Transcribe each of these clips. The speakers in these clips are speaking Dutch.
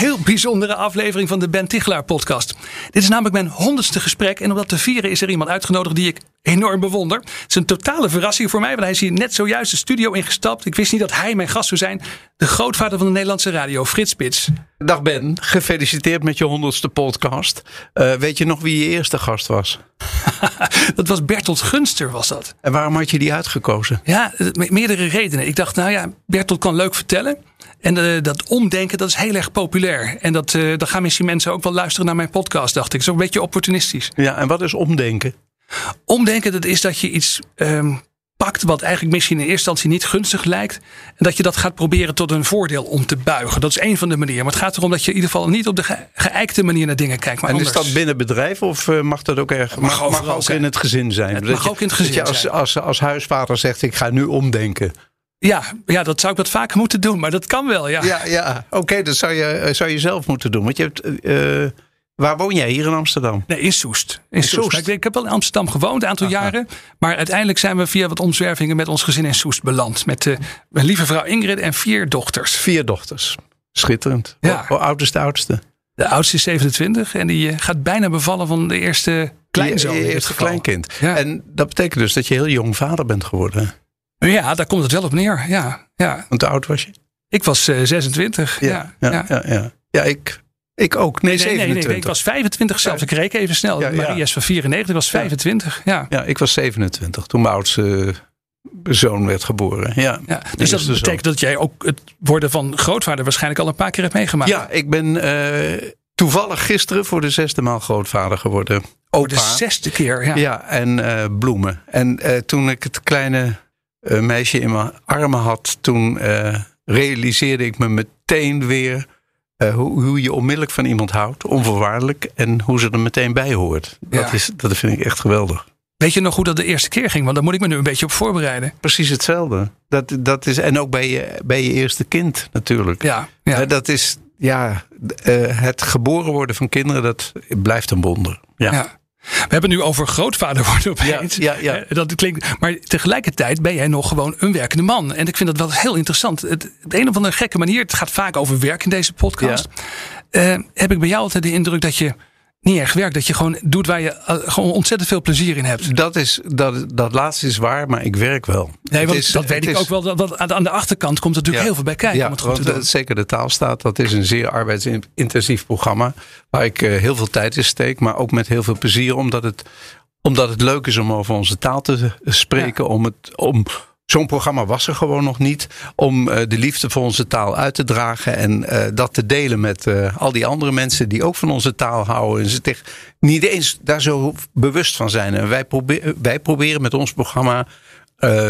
heel bijzondere aflevering van de Ben Tichelaar podcast. Dit is namelijk mijn honderdste gesprek en om dat te vieren is er iemand uitgenodigd die ik enorm bewonder. Het is een totale verrassing voor mij, want hij is hier net zojuist de studio ingestapt. Ik wist niet dat hij mijn gast zou zijn. De grootvader van de Nederlandse radio, Frits Spits. Dag Ben, gefeliciteerd met je honderdste podcast. Uh, weet je nog wie je eerste gast was? dat was Bertolt Gunster, was dat. En waarom had je die uitgekozen? Ja, meerdere redenen. Ik dacht, nou ja, Bertolt kan leuk vertellen. En uh, dat omdenken, dat is heel erg populair. En dat, uh, dan gaan misschien mensen ook wel luisteren naar mijn podcast, dacht ik. Zo een beetje opportunistisch. Ja, en wat is omdenken? Omdenken, dat is dat je iets um, pakt wat eigenlijk misschien in eerste instantie niet gunstig lijkt. En dat je dat gaat proberen tot een voordeel om te buigen. Dat is een van de manieren. Maar het gaat erom dat je in ieder geval niet op de ge geëikte manier naar dingen kijkt. Maar en anders. is dat binnen bedrijf of uh, mag dat ook erg? Mag, mag, mag ook zijn. in het gezin zijn. Het mag ook in het gezin dat je als, zijn. Als, als, huisvader zegt ik ga nu omdenken. Ja, ja, dat zou ik wat vaker moeten doen, maar dat kan wel. Ja, ja, ja. oké, okay, dat zou je, zou je zelf moeten doen. Want je hebt. Uh, Waar woon jij hier in Amsterdam? Nee, in Soest. In Soest. Ik, ik, heb wel in Amsterdam gewoond, een aantal Aha. jaren. Maar uiteindelijk zijn we via wat omzwervingen met ons gezin in Soest beland. Met uh, mijn lieve vrouw Ingrid en vier dochters. Vier dochters. Schitterend. Ja. Hoe oud is de oudste? De oudste is 27 en die gaat bijna bevallen van de eerste kleinzoon. Eerste kleinkind. Ja. En dat betekent dus dat je heel jong vader bent geworden. Ja, daar komt het wel op neer. Ja, ja. Want hoe oud was je? Ik was uh, 26. Ja, ja, ja. ja, ja. ja ik, ik ook. Nee, nee, 27. nee, nee, ik was 25 zelfs. Ik reek even snel. Maria is van 94, ik was 25. Ja. ja, ik was 27 toen mijn oudste zoon werd geboren. Ja, ja dus dat betekent dat jij ook het worden van grootvader waarschijnlijk al een paar keer hebt meegemaakt. Ja, ik ben uh, toevallig gisteren voor de zesde maal grootvader geworden. Opa. Voor de zesde keer, ja. Ja, en uh, bloemen. En toen ik het kleine meisje in mijn armen had, toen realiseerde ik me meteen weer uh, hoe, hoe, je onmiddellijk van iemand houdt, onvoorwaardelijk, en hoe ze er meteen bij hoort. Dat, is, dat vind ik echt geweldig. Weet je nog hoe dat de eerste keer ging? Want daar moet ik me nu een beetje op voorbereiden. Precies hetzelfde. Dat, dat is, en ook bij je, bij je eerste kind natuurlijk. Ja, ja. Uh, dat is, ja, het geboren worden van kinderen, dat blijft een wonder. Ja. ja. We hebben het nu over grootvader worden opeens. Ja, ja, ja. Dat klinkt, maar tegelijkertijd ben jij nog gewoon een werkende man. En ik vind dat wel heel interessant. Het, op een of andere gekke manier, het gaat vaak over werk in deze podcast. Ja. Uh, heb ik bij jou altijd de indruk dat je niet erg werkt. Dat je gewoon doet waar je uh, gewoon ontzettend veel plezier in hebt. Dat, is, dat, dat laatste is waar, maar ik werk wel. Nee, want is, dat weet ik is, ook wel. Dat, dat, aan de achterkant komt er natuurlijk ja, heel veel bij kijken. Ja, om het goed want te doen. zeker de taalstaat, dat is een zeer arbeidsintensief programma. Waar ik uh, heel veel tijd in steek, maar ook met heel veel plezier. Omdat het, omdat het leuk is om over onze taal te spreken. Ja. Om het... Om, Zo'n programma was er gewoon nog niet. Om uh, de liefde voor onze taal uit te dragen. En uh, dat te delen met uh, al die andere mensen die ook van onze taal houden. En ze zich niet eens daar zo bewust van zijn. En wij, probeer, wij proberen met ons programma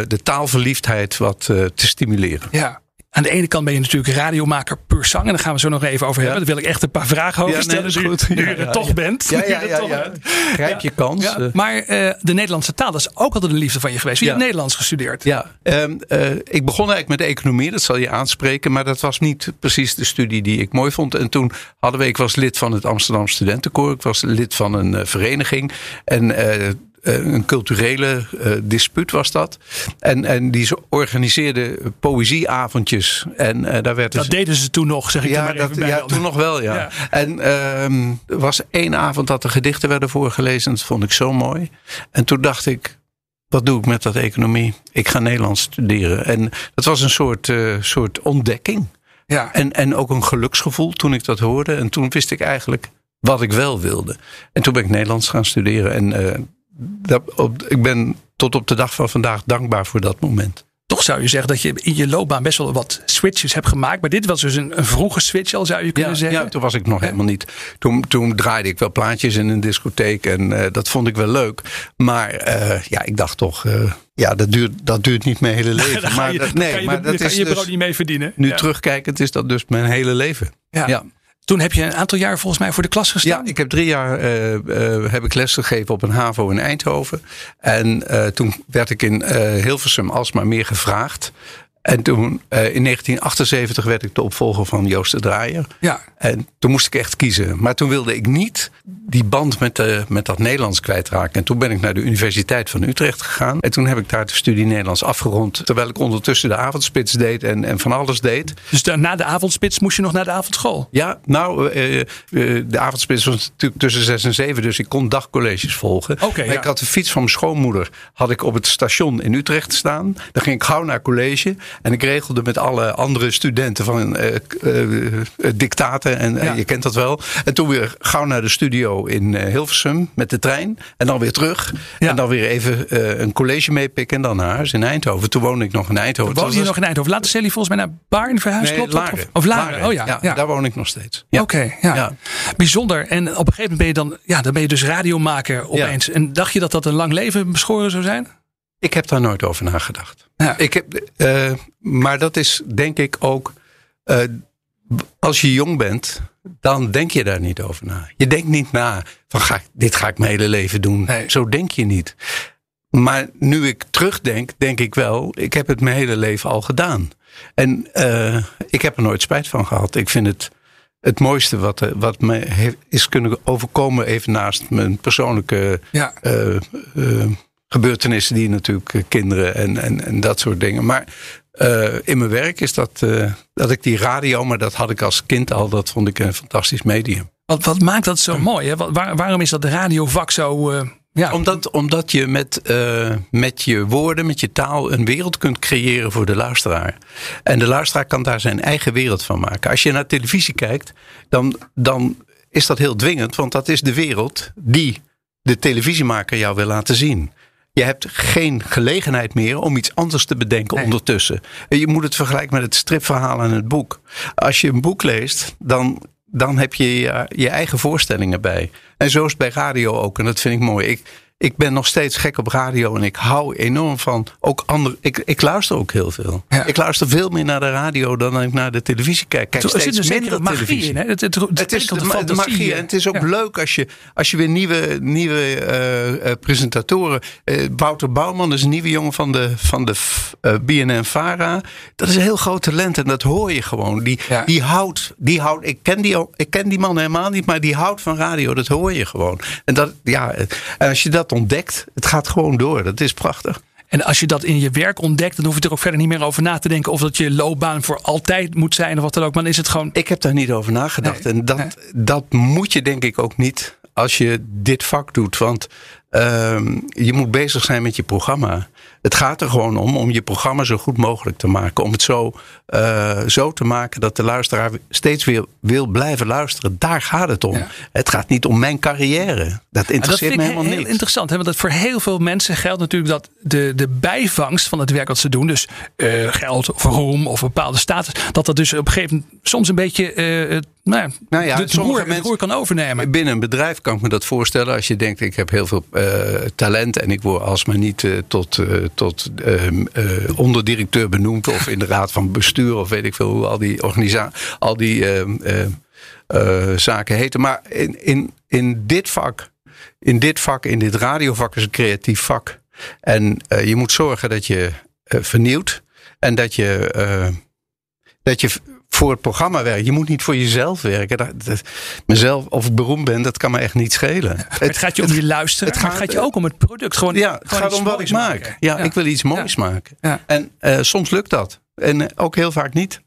de taalverliefdheid wat te stimuleren. Ja. Aan de ene kant ben je natuurlijk radiomaker puur zang. En daar gaan we zo nog even over hebben. Ja. Daar wil ik echt een paar vragen over ja, stellen. Nee, goed. Nu, nu je er toch bent. Ja, ja, ja, ja. Grijp je kans. Maar uh, de Nederlandse taal, dat is ook altijd een liefde van je geweest. Je hebt Nederlands gestudeerd. Ja, um, uh, ik begon eigenlijk met economie. Dat zal je aanspreken. Maar dat was niet precies de studie die ik mooi vond. En toen hadden we, ik was lid van het Amsterdam Studentenkoor. Ik was lid van een uh, vereniging. En een culturele uh, dispuut was dat. En, en die organiseerde poëzieavondjes. En, uh, daar werd dat dus, deden ze toen nog, zeg ik ja, maar even dat, bij. Ja, toen nog wel, ja. ja. En uh, er was één avond dat er gedichten werden voorgelezen. Dat vond ik zo mooi. En toen dacht ik, wat doe ik met dat economie? Ik ga Nederlands studeren. En dat was een soort, uh, soort ontdekking. Ja. En, en ook een geluksgevoel toen ik dat hoorde. En toen wist ik eigenlijk wat ik wel wilde. En toen ben ik Nederlands gaan studeren. En uh, dat, op, ik ben tot op de dag van vandaag dankbaar voor dat moment. Toch zou je zeggen dat je in je loopbaan best wel wat switches hebt gemaakt. Maar dit was dus een, een vroege switch al, zou je kunnen ja, zeggen. Ja, toen was ik nog helemaal niet. Toen, toen draaide ik wel plaatjes in een discotheek. En uh, dat vond ik wel leuk. Maar uh, ja, ik dacht toch... Uh, ja, dat duurt, dat duurt niet mijn hele leven. maar je, dat, nee, kan je, maar dat kan is je dus, brood niet mee verdienen. Nu ja. terugkijkend is dat dus mijn hele leven. Ja. Toen heb je een aantal jaar volgens mij voor de klas gestaan. Ja, ik heb drie jaar uh, uh, heb ik les gegeven op een HAVO in Eindhoven. En uh, toen werd ik in Hilversum alsmaar meer gevraagd. En toen, uh, in 1978 werd ik de opvolger van Joost de Draaier. Ja. En toen moest ik echt kiezen. Maar toen wilde ik niet die band met, de, met dat Nederlands kwijtraken. En toen ben ik naar de Universiteit van Utrecht gegaan. En toen heb ik daar de studie Nederlands afgerond. Terwijl ik ondertussen de avondspits deed en, en van alles deed. Dus de, na de avondspits moest je nog naar de avondschool? Ja, nou, uh, de avondspits was natuurlijk tussen 6 en 7. Dus ik kon dagcolleges volgen. Okay, ja. Ik had de fiets van mijn schoonmoeder had ik op het station in Utrecht staan. Dan ging ik gauw naar college. En ik regelde met alle andere studenten van uh, uh, dictaten. En ja. je kent dat wel. En toen weer gauw naar de studio in Hilversum met de trein. En dan weer terug. Ja. En dan weer even een college meepikken. En dan naar huis in Eindhoven. Toen woonde ik nog in Eindhoven. Woonde je nog in Eindhoven? Later zijn jullie volgens mij naar Baarn verhuisd? Nee, Laren. Of, of Laren. Laren. Oh ja, ja, Daar woon ik nog steeds. Oké, okay, ja. Bijzonder. En op een gegeven moment ben je dan, ja, dan ben je dus radiomaker opeens. En dacht je dat dat een lang leven beschoren zou zijn? Ik heb daar nooit over nagedacht. Ja. Ik heb, uh, maar dat is denk ik ook. Uh, als je jong bent, dan denk je daar niet over na. Je denkt niet na van ga ik, dit ga ik mijn hele leven doen. Nee. Zo denk je niet. Maar nu ik terugdenk, denk ik wel, ik heb het mijn hele leven al gedaan. En uh, ik heb er nooit spijt van gehad. Ik vind het het mooiste wat, wat me heeft, is kunnen overkomen, even naast mijn persoonlijke ja. uh, uh, gebeurtenissen die natuurlijk uh, kinderen en, en, en dat soort dingen. Maar uh, in mijn werk is dat, uh, dat ik die radio, maar dat had ik als kind al, dat vond ik een fantastisch medium. Wat, wat maakt dat zo mooi? Hè? Waar, waarom is dat radiovak zo. Uh, ja. omdat, omdat je met, met je woorden, met je taal, een wereld kunt creëren voor de luisteraar. En de luisteraar kan daar zijn eigen wereld van maken. Als je naar televisie kijkt, dan, dan is dat heel dwingend, want dat is de wereld die de televisiemaker jou wil laten zien. Je hebt geen gelegenheid meer om iets anders te bedenken Nee. ondertussen. Je moet het vergelijken met het stripverhaal en het boek. Als je een boek leest, dan, dan heb je, je je eigen voorstellingen bij. En zo is het bij radio ook. En dat vind ik mooi. Ik, ik ben nog steeds gek op radio en ik hou enorm van ook andere. Ik, ik luister ook heel veel. Ja. Ik luister veel meer naar de radio dan ik naar de televisie kijk. Kijk er zit zekere minder magie televisie. in. Hè? Het, het, het, Het is de, de magie. En het is ook Ja. leuk als je, als je weer nieuwe, nieuwe eh, eh, presentatoren. eh, Wouter Bouwman is een nieuwe jongen van de, van de BNN Vara. Dat is een heel groot talent en dat hoor je gewoon. Die, Ja. die houdt, die houdt ik, ken die, al- ik ken die man helemaal niet, maar die houdt van radio. Dat hoor je gewoon. En, dat, ja, en als je dat ontdekt, het gaat gewoon door. Dat is prachtig. En als je dat in je werk ontdekt, dan hoef je er ook verder niet meer over na te denken. Of dat je loopbaan voor altijd moet zijn of wat dan ook. Maar dan is het gewoon. Ik heb daar niet over nagedacht. Nee, en dat, nee. dat moet je denk ik ook niet als je dit vak doet. Want ehm, je moet bezig zijn met je programma. Het gaat er gewoon om om je programma zo goed mogelijk te maken. Om het zo, eh, zo te maken dat de luisteraar steeds weer wil blijven luisteren. Daar gaat het om. Ja. Het gaat niet om mijn carrière. Dat dat interesseert vind me helemaal heel niet. interessant. Hè? Want dat voor heel veel mensen geldt natuurlijk dat de, de bijvangst van het werk wat ze doen. Dus eh, geld of roem of een bepaalde status. Dat dat dus op een gegeven moment soms een beetje eh, nou Nou ja, de, mensen- kan overnemen. Binnen een bedrijf kan ik me dat voorstellen. Als je denkt, ik heb heel veel eh, talent en ik word alsmaar niet eh, tot, eh, tot eh, eh, onderdirecteur benoemd. Of in de raad van bestuur of weet ik veel hoe al die, organisa al die eh, eh, eh, zaken heten. Maar in, in, in dit vak, in dit vak, in dit radiovak is een creatief vak. En je moet zorgen dat je vernieuwt. En dat je, dat je voor het programma werkt. Je moet niet voor jezelf werken. Dat, dat- mezelf, of ik beroemd ben, dat kan me echt niet schelen. Maar het gaat je om je luisteren. het gaat- je ook om het product. Gewoon, Ja, het gewoon gaat om wat ik maak. Ja, ik wil iets moois maken. Ja. En eh, soms lukt dat. En eh, ook heel vaak niet.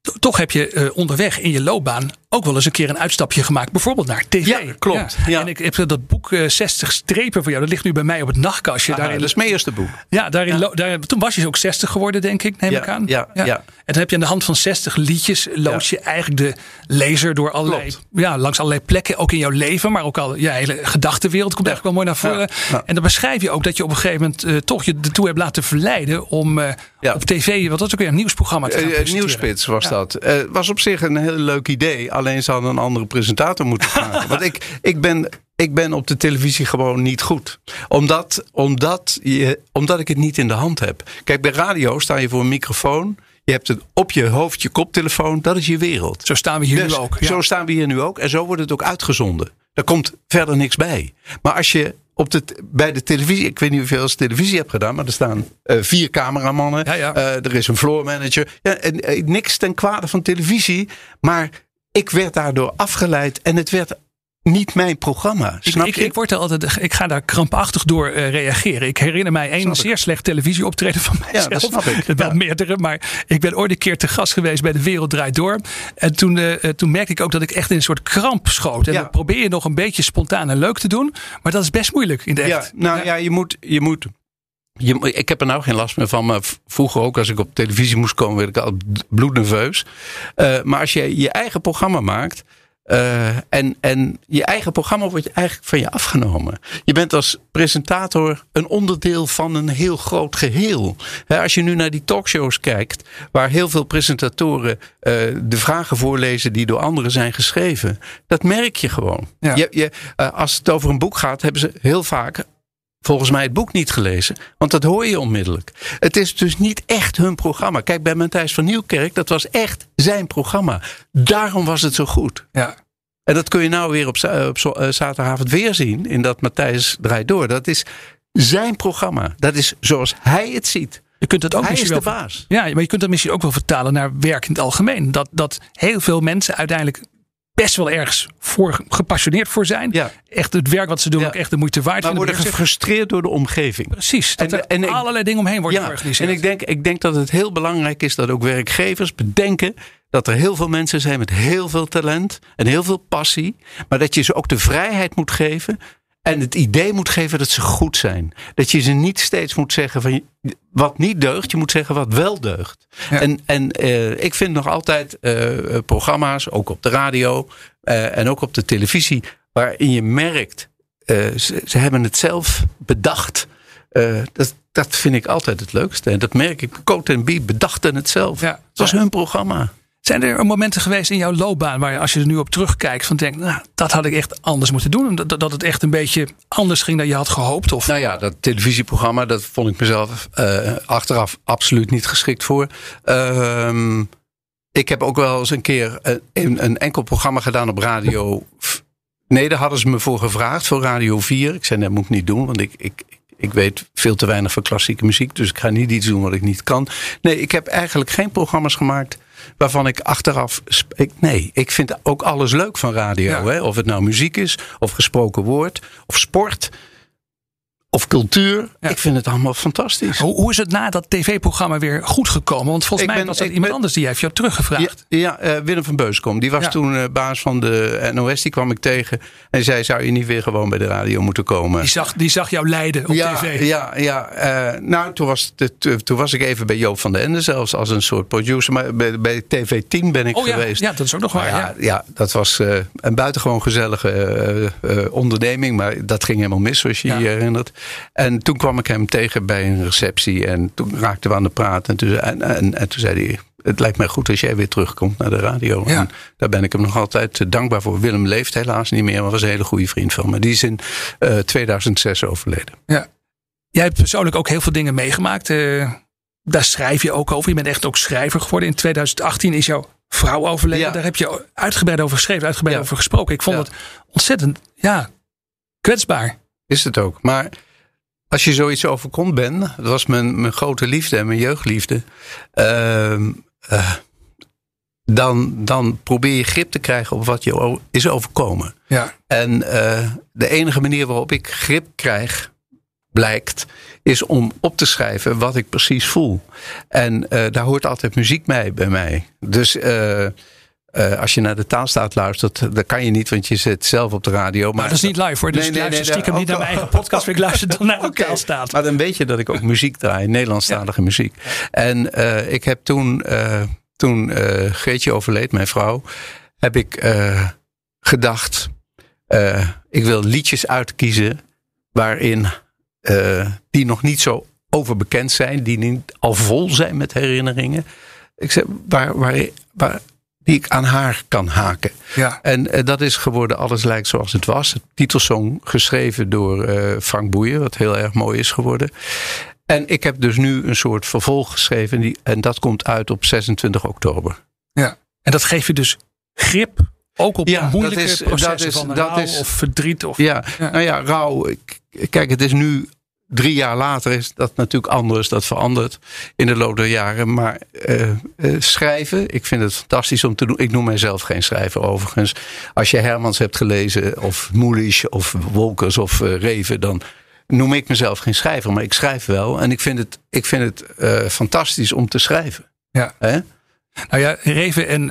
To- Toch heb je eh, onderweg in je loopbaan ook wel eens een keer een uitstapje gemaakt. Bijvoorbeeld naar tv. Ja, klopt. Ja. En ik heb dat boek eh, 60 strepen voor jou. Dat ligt nu bij mij op het nachtkastje. Aha, daarin, dat is mijn eerste boek. ja, daarin, daar, toen was je ook 60 geworden, denk ik. Neem Ja, ik aan. ja, ja. En dan heb je aan de hand van 60 liedjes. lood je eigenlijk de lezer door allerlei. Klopt. Ja, langs allerlei plekken. Ook in jouw leven. Maar ook al je hele gedachtenwereld komt eigenlijk wel mooi naar voren. Ja, ja. En dan beschrijf je ook dat je op een gegeven moment eh, toch je ertoe hebt laten verleiden. om eh, Ja. op tv. Wat was ook weer een nieuwsprogramma te gaan Eh, eh. Nieuwspits was Ja. dat. Eh, was op zich een heel leuk idee. Alleen ze hadden een andere presentator moeten vragen. Want ik, ik, ben, ik ben op de televisie gewoon niet goed. Omdat, omdat, je, omdat ik het niet in de hand heb. Kijk, bij radio sta je voor een microfoon. Je hebt het op je hoofd, je koptelefoon. Dat is je wereld. Zo staan we hier Dus nu ook. Ja. Zo staan we hier nu ook. En zo wordt het ook uitgezonden. Daar komt verder niks bij. Maar als je op de, bij de televisie, ik weet niet wel eens televisie hebt gedaan, maar er staan eh, vier cameramannen. Ja, ja. eh, er is een floor manager. Ja, en, eh, niks ten kwade van televisie. Maar ik werd daardoor afgeleid en het werd niet mijn programma. Ik, Snap ik, je? ik, word er altijd, ik ga daar krampachtig door eh, reageren. Ik herinner mij één zeer slecht televisieoptreden van mijzelf. dat snap ik. Wel Ja. meerdere, maar ik ben ooit een keer te gast geweest bij De Wereld Draait Door. En toen, eh, toen merkte ik ook dat ik echt in een soort kramp schoot. En Ja. dan probeer je nog een beetje spontaan en leuk te doen. Maar dat is best moeilijk in de Ja, echt. nou ja, je moet. Je moet je, ik heb er nou geen last meer van, maar vroeger ook als ik op televisie moest komen, werd ik al bloednerveus. Eh, maar als je je eigen programma maakt. eh, en, en je eigen programma wordt eigenlijk van je afgenomen. Je bent als presentator een onderdeel van een heel groot geheel. Als je nu naar die talkshows kijkt, waar heel veel presentatoren eh, de vragen voorlezen die door anderen zijn geschreven, dat merk je gewoon. Ja. Je, je, als het over een boek gaat, hebben ze heel vaak volgens mij het boek niet gelezen. Want dat hoor je onmiddellijk. Het is dus niet echt hun programma. Kijk, bij Matthijs van Nieuwkerk, dat was echt zijn programma. Daarom was het zo goed. Ja. En dat kun je nou weer op, op eh, zaterdagavond weer zien. In dat Matthijs draait door. Dat is zijn programma. Dat is zoals hij het ziet. Je kunt het ook hij misschien de wel baas. Ja, maar je kunt dat misschien ook wel vertalen naar werk in het algemeen. Dat, dat heel veel mensen uiteindelijk best wel ergens voor, gepassioneerd voor zijn. Ja. Echt het werk wat ze doen Ja. ook echt de moeite waard Maar worden gefrustreerd door de omgeving. Precies. Dat En- er en ik- allerlei dingen omheen worden Ja, georganiseerd. en ik denk, ik denk dat het heel belangrijk is dat ook werkgevers bedenken dat er heel veel mensen zijn met heel veel talent en heel veel passie. Maar dat je ze ook de vrijheid moet geven en het idee moet geven dat ze goed zijn. Dat je ze niet steeds moet zeggen van wat niet deugt, je moet zeggen wat wel deugt. Ja. En, en eh, ik vind nog altijd eh, programma's, ook op de radio eh, en ook op de televisie, waarin je merkt, ze, ze hebben het zelf bedacht. Dat, dat vind ik altijd het leukste. En dat merk ik. Coat en Bie bedachten het zelf. Ja. Het was hun programma. Zijn er momenten geweest in jouw loopbaan waar je, als je er nu op terugkijkt, van denkt, nou, dat had ik echt anders moeten doen? Dat, dat het echt een beetje anders ging dan je had gehoopt? Of Nou ja, dat televisieprogramma, dat vond ik mezelf eh, achteraf absoluut niet geschikt voor. Ehm, ik heb ook wel eens een keer een, een, een enkel programma gedaan op radio. Nee, daar hadden ze me voor gevraagd, voor Radio 4. Ik zei, dat moet ik niet doen, want ik, ik, ik weet veel te weinig van klassieke muziek. Dus ik ga niet iets doen wat ik niet kan. Nee, ik heb eigenlijk geen programma's gemaakt waarvan ik achteraf. Ik, nee, ik vind ook alles leuk van radio. Ja. Hè? Of het nou muziek is, of gesproken woord, of sport, of cultuur. Ja. Ik vind het allemaal fantastisch. hoe, hoe is het na dat tv-programma weer goed gekomen? Want volgens Ik mij ben- was dat iemand ben- anders die heeft jou teruggevraagd. Ja, ja eh, Willem van Beuskom. Die was Ja. toen eh, baas van de NOS. Die kwam ik tegen. En zei: Zou je niet weer gewoon bij de radio moeten komen? Die, zag, die zag jou lijden op tv. Ja, ja eh, nou, toen was, toen- was ik even bij Joop van den Ende zelfs als een soort producer. Maar bij, bij TV 10 ben ik Oh ja, geweest. ja, dat is ook nog waar. Maar Ja. ja, dat was een buitengewoon gezellige onderneming. Maar dat ging helemaal mis, zoals je je herinnert. En toen kwam ik hem tegen bij een receptie. En toen raakten we aan de praat. En toen, en, en, en toen zei hij... Het lijkt mij goed als jij weer terugkomt naar de radio. Ja. En daar ben ik hem nog altijd eh, dankbaar voor. Willem leeft helaas niet meer, maar was een hele goede vriend van me. Die is in eh, 2006 overleden. Ja. Jij hebt persoonlijk ook heel veel dingen meegemaakt. eh, daar schrijf je ook over. Je bent echt ook schrijver geworden. In 2018 is jouw vrouw overleden. Ja. Daar heb je uitgebreid over geschreven, uitgebreid Ja. over gesproken. Ik vond het ontzettend ja, kwetsbaar. Is het ook. Maar als je zoiets overkomt, Ben, dat was mijn, mijn grote liefde en mijn jeugdliefde. ehm, eh, dan, dan probeer je grip te krijgen op wat je is overkomen. Ja. En eh, de enige manier waarop ik grip krijg, blijkt, is om op te schrijven wat ik precies voel. En eh, daar hoort altijd muziek mee bij mij. Dus eh, als je naar de taalstaat luistert, dat kan je niet, want je zit zelf op de radio. Maar dat is niet live hoor. Dus Nee, ik nee, luister nee, stiekem niet naar mijn eigen podcast. maar Ik luister dan naar de taalstaat. Maar dan weet je dat ik ook muziek draai, Nederlandstalige muziek. En eh, ik heb toen, eh, toen Greetje overleed, mijn vrouw, heb ik gedacht, ik wil liedjes uitkiezen waarin die nog niet zo overbekend zijn, die niet al vol zijn met herinneringen. Ik zeg, waar, waar, waar, die ik aan haar kan haken. Ja. En eh, dat is geworden Alles lijkt zoals het was. Het titelsong geschreven door eh, Frank Boeien, wat heel erg mooi is geworden. En ik heb dus nu een soort vervolg geschreven. Die, en dat komt uit op 26 oktober. Ja. En dat geeft je dus grip ook op Ja, moeilijke dat is- processen dat is- van dat rouw is- of verdriet. Of, Ja, Ja. nou ja, rouw. ik- Kijk, het is nu drie jaar later is dat natuurlijk anders. Dat verandert in de loop der jaren. Maar eh, eh, schrijven, ik vind het fantastisch om te doen. Ik noem mijzelf geen schrijver overigens. Als je Hermans hebt gelezen, of Moelisch, of Wolkers, of eh, Reven, dan noem ik mezelf geen schrijver. Maar ik schrijf wel. En ik vind het, ik vind het fantastisch om te schrijven. Ja. Hè? Nou ja, Reven en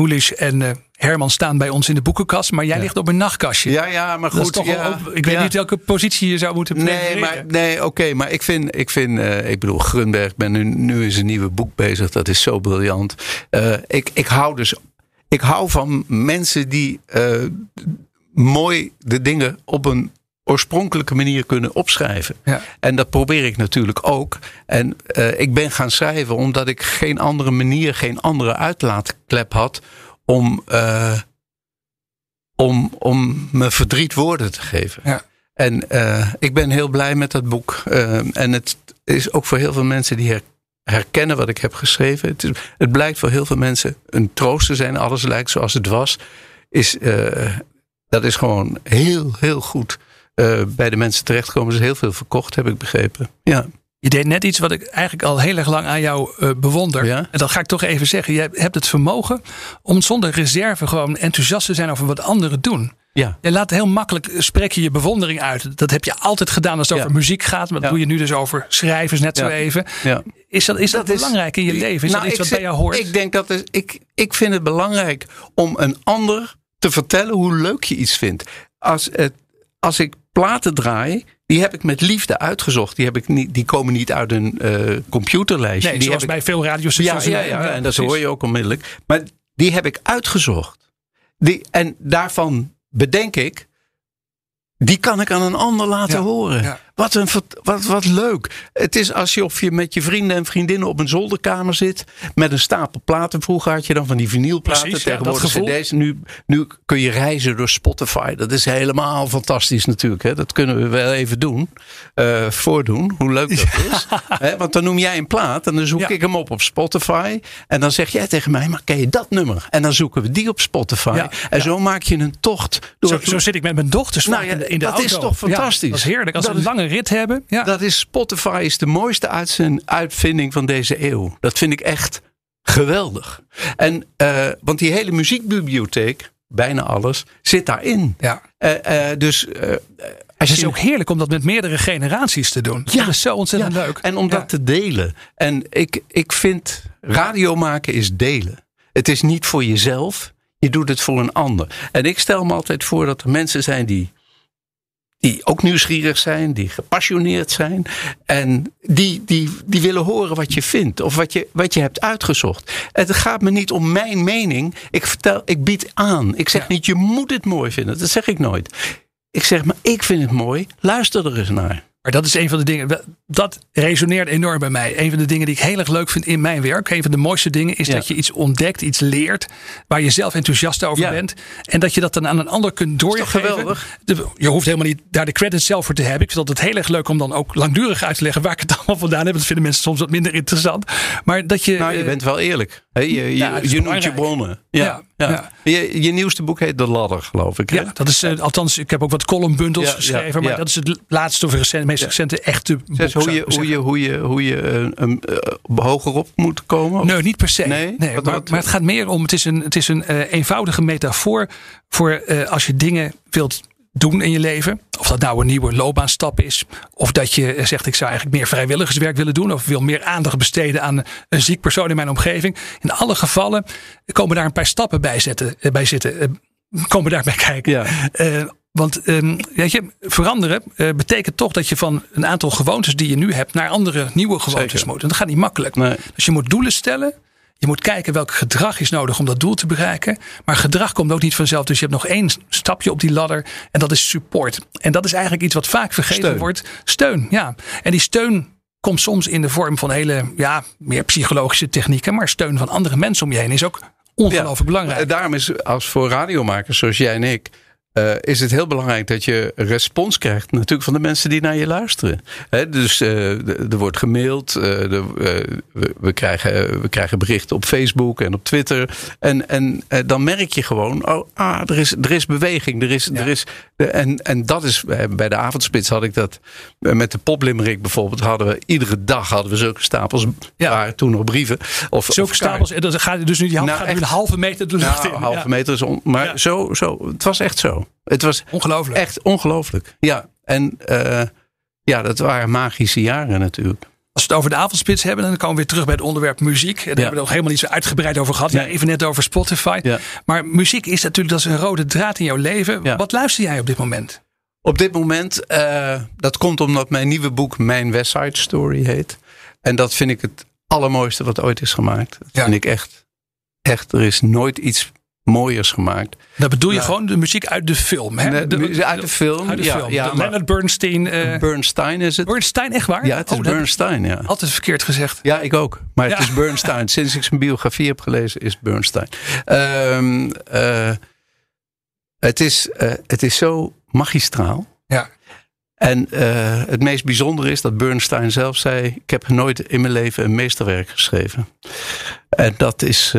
Moelisch en eh, Herman staan bij ons in de boekenkast. Maar jij ligt op een nachtkastje. Ja, ja, maar goed. toch ja, ik weet ja. niet welke positie je zou moeten Nee, prefereren. maar, nee oké, maar ik vind, ik vind eh, ik bedoel, Grunberg, ben nu, nu is een nieuwe boek bezig, dat is zo briljant. Eh, ik, ik hou dus, ik hou van mensen die mooi de dingen op een oorspronkelijke manier kunnen opschrijven. Ja. En dat probeer ik natuurlijk ook. En eh, ik ben gaan schrijven omdat ik geen andere manier, geen andere uitlaatklep had om, eh, om, om me verdriet woorden te geven. Ja. En eh, ik ben heel blij met dat boek. En het is ook voor heel veel mensen die her- herkennen wat ik heb geschreven. Het, is- het blijkt voor heel veel mensen een troost te zijn. Alles lijkt zoals het was. Is, dat is gewoon heel, heel goed eh, bij de mensen terechtkomen. Er is heel veel verkocht, heb ik begrepen. Ja, Je deed net iets wat ik eigenlijk al heel erg lang aan jou eh, bewonder. Ja? En dat ga ik toch even zeggen. Je hebt het vermogen om zonder reserve gewoon enthousiast te zijn over wat anderen doen. ja. Je laat heel makkelijk eh, spreek je je bewondering uit. Dat heb je altijd gedaan als het Ja. over muziek gaat. Maar dat Ja. doe je nu dus over schrijvers net zo even. ja. Is dat, is dat, Dat is- belangrijk in je leven? Is Nou, dat iets wat zeg- bij jou hoort? Ik denk dat is, ik, ik vind het belangrijk om een ander te vertellen hoe leuk je iets vindt. Als, het, als ik platen draai, die heb ik met liefde uitgezocht. Die, heb ik niet, die komen niet uit een eh, computerlijstje. nee, die zoals ik, bij veel radiostations. ja, ja, ja, en dat hoor je ook onmiddellijk. Maar die heb ik uitgezocht. Die, en daarvan bedenk ik, die kan ik aan een ander laten Ja, horen. ja. Wat, een, wat, wat leuk. Het is alsof je met je vrienden en vriendinnen op een zolderkamer zit. Met een stapel platen. Vroeger had je dan van die vinylplaten. Precies, ja, tegenwoordig dat gevoel. cd's. Nu, nu kun je reizen door Spotify. Dat is helemaal fantastisch natuurlijk. Hè? Dat kunnen we wel even doen. eh, voordoen. Hoe leuk dat is. Hè, want dan noem jij een plaat. En dan zoek Ja. ik hem op op Spotify. En dan zeg jij tegen mij. Maar ken je dat nummer? En dan zoeken we die op Spotify. Ja, En ja. zo maak je een tocht. Door Zo, zit ik met mijn dochters Nou ja, in de, in de dat auto. is toch fantastisch? Ja, dat is heerlijk. Als Dat een lange rit hebben. Ja. Dat is Spotify is de mooiste uitzend- uitvinding van deze eeuw. Dat vind ik echt geweldig. En, eh, want die hele muziekbibliotheek, bijna alles, zit daarin. ja. Eh, eh, dus als Het is je ook heerlijk om dat met meerdere generaties te doen. Ja. Dat is zo ontzettend Ja, leuk. En om Ja. dat te delen. En ik, ik vind radio maken is delen. Het is niet voor jezelf. Je doet het voor een ander. En ik stel me altijd voor dat er mensen zijn die, die ook nieuwsgierig zijn, die gepassioneerd zijn. En die, die, die willen horen wat je vindt of wat je, wat je hebt uitgezocht. Het gaat me niet om mijn mening. Ik, vertel, ik bied aan. Ik zeg Ja. niet, je moet het mooi vinden. Dat zeg ik nooit. Ik zeg, maar ik vind het mooi. Luister er eens naar. Maar dat is een van de dingen, dat resoneert enorm bij mij. Een van de dingen die ik heel erg leuk vind in mijn werk, een van de mooiste dingen, is Ja. dat je iets ontdekt, iets leert, waar je zelf enthousiast over Ja. bent. En dat je dat dan aan een ander kunt doorgeven. geweldig? Je hoeft helemaal niet daar de credits zelf voor te hebben. Ik vind het altijd heel erg leuk om dan ook langdurig uit te leggen waar ik het allemaal vandaan heb. Dat vinden mensen soms wat minder interessant. Maar dat je. Nou, je eh, bent wel eerlijk. Je, dat je noemt je bronnen. Ja, Ja, ja, ja. Je, je nieuwste boek heet De Ladder, geloof ik. hè? Ja, dat is, eh, althans, ik heb ook wat columnbundels Ja, geschreven. ja, maar ja. dat is het laatste of recent, meest recente echte boek. Zes, hoe, je, hoe, je, hoe je, hoe je eh, um, eh, hoger op moet komen? Nee, niet per se. Nee? Nee, Wat- maar, wat- maar het gaat meer om, het is een, het is een eh, eenvoudige metafoor voor eh, als je dingen wilt doen in je leven. Of dat nou een nieuwe loopbaanstap is. Of dat je eh, zegt ik zou eigenlijk meer vrijwilligerswerk willen doen. Of wil meer aandacht besteden aan een ziek persoon in mijn omgeving. In alle gevallen komen daar een paar stappen bij, zetten, eh, bij zitten. eh, komen daarbij kijken. Ja. Want ehm, weet je, veranderen betekent toch dat je van een aantal gewoontes die je nu hebt naar andere nieuwe gewoontes Zeker. moet. En dat gaat niet makkelijk. Nee. Dus je moet doelen stellen. Je moet kijken welk gedrag is nodig om dat doel te bereiken. Maar gedrag komt ook niet vanzelf. Dus je hebt nog één stapje op die ladder. En dat is support. En dat is eigenlijk iets wat vaak vergeten Steun. wordt. Steun, ja. En die steun komt soms in de vorm van hele, ja, meer psychologische technieken. Maar steun van andere mensen om je heen is ook ongelooflijk belangrijk. Daarom is als voor radiomakers zoals jij en ik. Eh, is het heel belangrijk dat je respons krijgt, natuurlijk van de mensen die naar je luisteren. Hè, dus eh, er wordt gemaild, eh, de, we, we, krijgen, we krijgen berichten op Facebook en op Twitter. En, en dan merk je gewoon, oh, ah, er, is, er is beweging. Er is, er is, en, en dat is, bij de avondspits had ik dat, met de poplimerick bijvoorbeeld, hadden we iedere dag hadden we zulke stapels, ja. toen nog brieven. Of, zulke stapels, en dan gaat dus nu, die nou, gaat een halve meter de lucht nou, Een halve meter is, on, maar zo, zo, het was echt zo. Het was ongelooflijk. Echt ongelooflijk. Ja, en uh, ja, dat waren magische jaren natuurlijk. Als we het over de avondspits hebben, dan komen we weer terug bij het onderwerp muziek. Daar hebben we het nog helemaal niet zo uitgebreid over gehad. Ja. even net over Spotify. Ja. Maar muziek is natuurlijk dat is een rode draad in jouw leven. Wat luister jij op dit moment? Op dit moment, uh, dat komt omdat mijn nieuwe boek Mijn West Side Story heet. En dat vind ik het allermooiste wat ooit is gemaakt. Dat vind ik echt, echt, er is nooit iets mooiers gemaakt. Dat bedoel je gewoon de muziek uit de film, hè? De, uit de film. Uit de ja, film. Ja, Leonard Bernstein. Uh, Bernstein is het. Bernstein, echt waar? Ja, het is oh, Bernstein, ja. Altijd verkeerd gezegd. Ja, ik ook. Maar het is Bernstein. Sinds ik zijn biografie heb gelezen, is Bernstein. Um, uh, het, is, uh, het is zo magistraal. Ja. En het meest bijzondere is dat Bernstein zelf zei: Ik heb nooit in mijn leven een meesterwerk geschreven. En dat is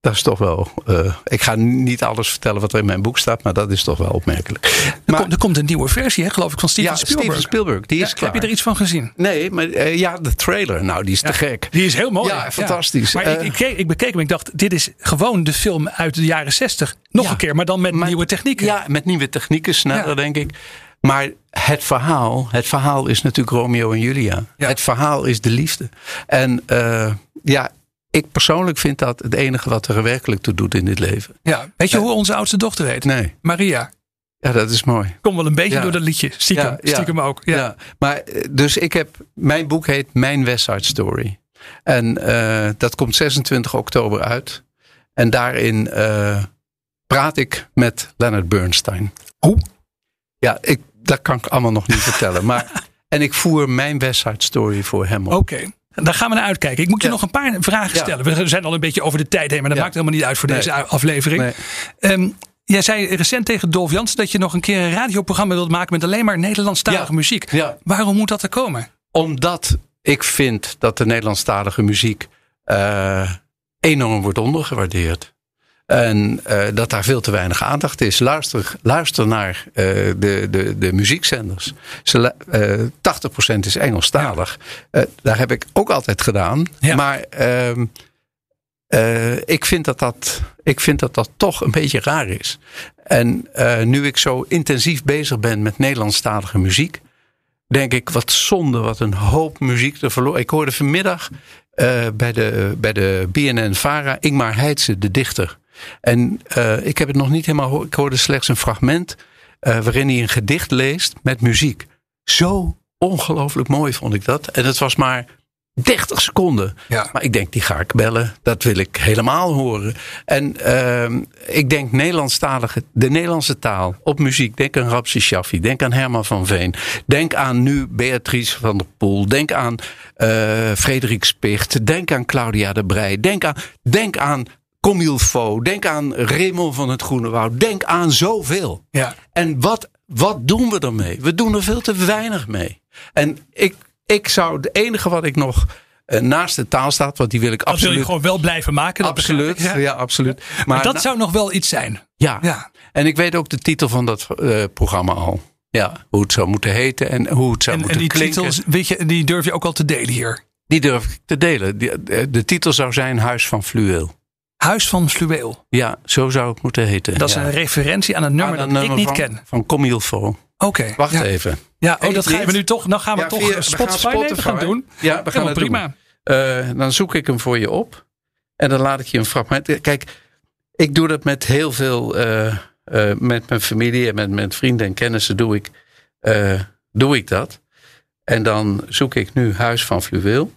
dat is toch wel. Uh, ik ga niet alles vertellen wat er in mijn boek staat, maar dat is toch wel opmerkelijk. Er, maar, komt, er komt een nieuwe versie, hè, geloof ik, van Steven ja, Spielberg. Steven Spielberg, die is klaar. Heb je er iets van gezien? Nee, maar uh, ja, de trailer, nou, die is te gek. Die is heel mooi. Ja, fantastisch. Maar uh, ik, ik, ik, bekeek hem, ik dacht, dit is gewoon de film uit de jaren zestig. Nog een keer, maar dan met maar, nieuwe technieken. Ja, met nieuwe technieken, sneller, denk ik. Maar het verhaal, het verhaal is natuurlijk Romeo en Julia. Het verhaal is de liefde. En ja, ik persoonlijk vind dat het enige wat er werkelijk toe doet in dit leven. Ja, weet je hoe onze oudste dochter heet? Nee. Maria. Ja, dat is mooi. Kom wel een beetje door dat liedje. Stiekem, ja, stiekem ook. Ja. Maar eh, dus ik heb, mijn boek heet Mijn West Side Story. En uh, dat komt 26 oktober uit. En daarin uh, praat ik met Leonard Bernstein. Hoe? Ja, ik, dat kan ik allemaal nog niet vertellen. Maar, en ik voer mijn West Side Story voor hem op. Oké. Daar gaan we naar uitkijken. Ik moet je nog een paar vragen stellen. We zijn al een beetje over de tijd heen, maar dat maakt helemaal niet uit voor deze aflevering. Nee. Um, jij zei recent tegen Dolf Jans dat je nog een keer een radioprogramma wilt maken met alleen maar Nederlandstalige muziek. Waarom moet dat er komen? Omdat ik vind dat de Nederlandstalige muziek uh, enorm wordt ondergewaardeerd. En uh, dat daar veel te weinig aandacht is. Luister, luister naar uh, de, de, de muziekzenders. Ze, uh, 80% is Engelstalig. Daar heb ik ook altijd gedaan. Ja. Maar ehm, ik, vind dat dat, ik vind dat dat toch een beetje raar is. En nu ik zo intensief bezig ben met Nederlandstalige muziek. Denk ik, wat zonde, wat een hoop muziek te verloren. Ik hoorde vanmiddag bij de, bij de BNN-Vara Ingmar Heidse, de dichter. En uh, ik heb het nog niet helemaal. Ik hoorde slechts een fragment. Uh, waarin hij een gedicht leest met muziek. Zo ongelooflijk mooi vond ik dat. En het was maar 30 seconden. Ja. Maar ik denk, die ga ik bellen. Dat wil ik helemaal horen. En uh, ik denk Nederlandstalige, de Nederlandse taal op muziek. Denk aan Rapsi Shaffi. Denk aan Herman van Veen. Denk aan nu Beatrice van der Poel. Denk aan uh, Frederik Spicht. Denk aan Claudia de Brij. Denk aan, denk aan Comilfo. Denk aan Raymond van het Groene Woud. Denk aan zoveel. Ja. En wat, wat doen we ermee? We doen er veel te weinig mee. En ik, ik zou, het enige wat ik nog uh, naast de taal staat, want die wil ik dat absoluut. wil je gewoon wel blijven maken. absoluut, ja. ja. absoluut. Maar, maar dat zou nog wel iets zijn. Ja. ja. En ik weet ook de titel van dat uh, programma al. Ja, hoe het zou moeten heten en hoe het zou en, moeten en die klinken. Titels, weet je, die durf je ook al te delen hier. Die durf ik te delen. De, de, de titel zou zijn Huis van Fluweel. Huis van Fluweel. Ja, zo zou het moeten heten. Dat is ja. een referentie aan een nummer aan dat ik niet van, ken. Van Comilfo. Oké. Okay, Wacht ja. even. Ja, oh, dat gaan we nu toch. Dan gaan we ja, toch via, Spotify, we gaan Spotify gaan doen. Ja, we gaan het prima. Uh, dan zoek ik hem voor je op. En dan laat ik je een fragment. Kijk, ik doe dat met heel veel. Uh, uh, met mijn familie en met, met vrienden en kennissen doe ik, doe ik dat. En dan zoek ik nu Huis van Fluweel.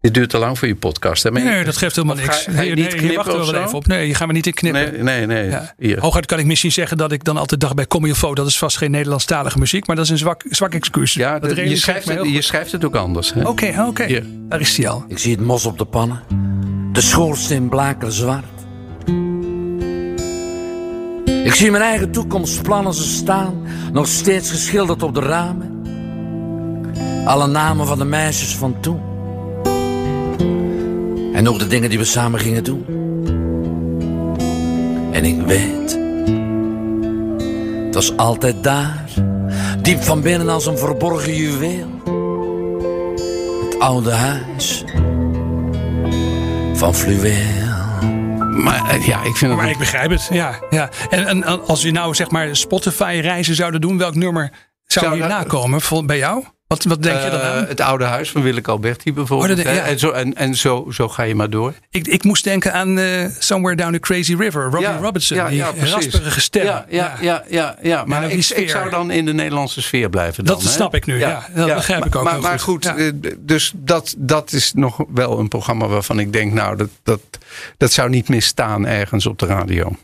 Dit duurt te lang voor je podcast. Hè? Maar nee, dat geeft helemaal niks. Ga, ga je niet nee, wacht er wel even op. Nee, je gaat me niet in knippen. Nee, nee. nee. Ja. Hooguit kan ik misschien zeggen dat ik dan altijd dacht bij Comilfo. Dat is vast geen Nederlandstalige muziek. Maar dat is een zwak, zwak excuus. Ja, dat je, schrijft het, je schrijft het ook anders. Oké, oké. Okay, okay. Daar is hij al. Ik zie het mos op de pannen. De schoorsteen blaker zwart. Ik zie mijn eigen toekomstplannen ze staan, nog steeds geschilderd op de ramen. Alle namen van de meisjes van toen. En ook de dingen die we samen gingen doen. En ik weet, het was altijd daar, diep van binnen als een verborgen juweel. Het oude huis van fluweel. Maar eh, ja, ik vind het... Maar ik begrijp het, ja. ja. En, en als we nou zeg maar Spotify-reizen zouden doen, welk nummer zou, Zou hier dat- nakomen bij jou? Wat, wat denk je dan Eh, aan? het oude huis van Willeke Alberti bijvoorbeeld. Oh, dat- hè? ja. En, zo, en, en zo, zo ga je maar door. Ik, ik moest denken aan eh, Somewhere Down the Crazy River. Robbie Ja, Robinson, ja, die ja, rasperige stem. Ja, ja, ja, ja, ja. maar ik, zou dan in de Nederlandse sfeer blijven. Dan, Dat hè? snap ik nu, ja. Dat begrijp ik ook Maar, maar goed. eh, dus dat, dat is nog wel een programma waarvan ik denk, nou, dat, dat, dat zou niet misstaan ergens op de radio.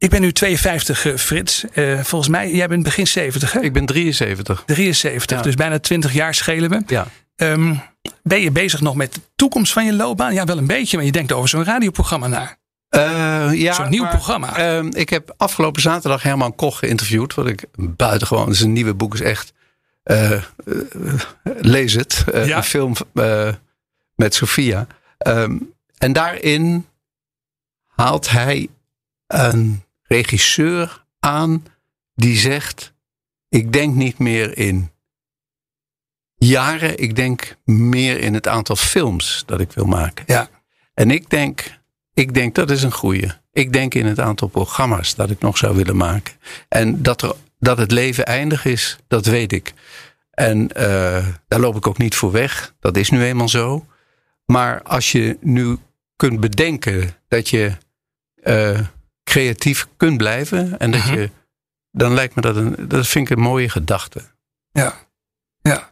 Ik ben nu 52, eh, Frits. Eh, volgens mij, jij bent begin 70, hè? Ik ben 73. 73, Ja. dus bijna 20 jaar schelen we. Ja. Ehm, ben je bezig nog met de toekomst van je loopbaan? Ja, wel een beetje, maar je denkt over zo'n radioprogramma na. Eh, ja, Zo'n nieuw maar, programma. ehm, ik heb afgelopen zaterdag Herman Koch geïnterviewd. Wat ik buitengewoon, zijn nieuwe boek is echt. lees het. Ja. Een film met Sophia. Ehm, en daarin haalt hij een regisseur aan die zegt: Ik denk niet meer in jaren, ik denk meer in het aantal films dat ik wil maken. Ja. En ik denk, ik denk dat is een goeie. Ik denk in het aantal programma's dat ik nog zou willen maken. En dat, er, dat het leven eindig is, dat weet ik. En eh, daar loop ik ook niet voor weg. Dat is nu eenmaal zo. Maar als je nu kunt bedenken dat je eh, creatief kunt blijven. En dat Mhm. je, dan lijkt me dat een, dat vind ik een mooie gedachte. Ja. ja.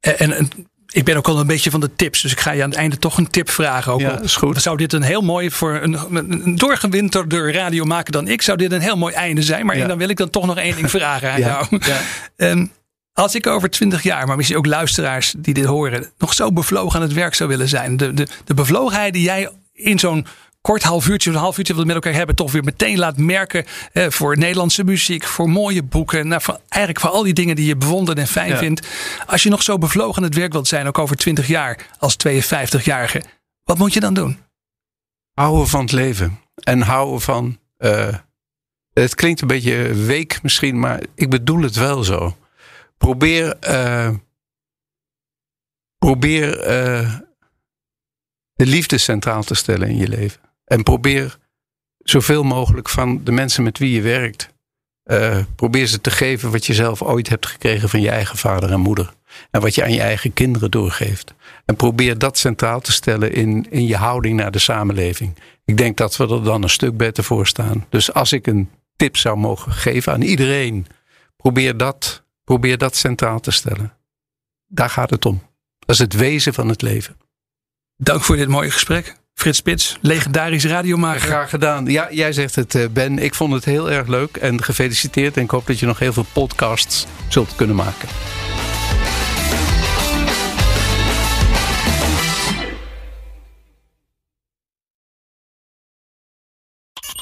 En, en, en ik ben ook al een beetje van de tips, dus ik ga je aan het einde toch een tip vragen. Ook Ja, al is goed. Zou dit een heel mooi voor een, een doorgewinterde radio maken dan ik, zou dit een heel mooi einde zijn. Maar Ja. dan wil ik dan toch nog één ding vragen aan Ja, jou. ja. Ehm, als ik over twintig jaar, maar misschien ook luisteraars die dit horen, nog zo bevlogen aan het werk zou willen zijn. De, de, de bevlogenheid die jij in zo'n kort half uurtje, een half uurtje wat we met elkaar hebben, toch weer meteen laat merken eh, voor Nederlandse muziek, voor mooie boeken. Nou, voor, eigenlijk voor al die dingen die je bewondert en fijn Ja. vindt. Als je nog zo bevlogen aan het werk wilt zijn, ook over twintig jaar als 52-jarige, wat moet je dan doen? Houden van het leven. En houden van. eh, het klinkt een beetje week misschien, maar ik bedoel het wel zo. Probeer. eh, probeer de liefde centraal te stellen in je leven. En probeer zoveel mogelijk van de mensen met wie je werkt. eh, probeer ze te geven wat je zelf ooit hebt gekregen van je eigen vader en moeder. En wat je aan je eigen kinderen doorgeeft. En probeer dat centraal te stellen in, in je houding naar de samenleving. Ik denk dat we er dan een stuk beter voor staan. Dus als ik een tip zou mogen geven aan iedereen, probeer dat, probeer dat centraal te stellen. Daar gaat het om. Dat is het wezen van het leven. Dank voor dit mooie gesprek. Frits Spits, legendarisch radiomaker. Graag gedaan. Ja, jij zegt het, eh, Ben. Ik vond het heel erg leuk en gefeliciteerd. En ik hoop dat je nog heel veel podcasts zult kunnen maken.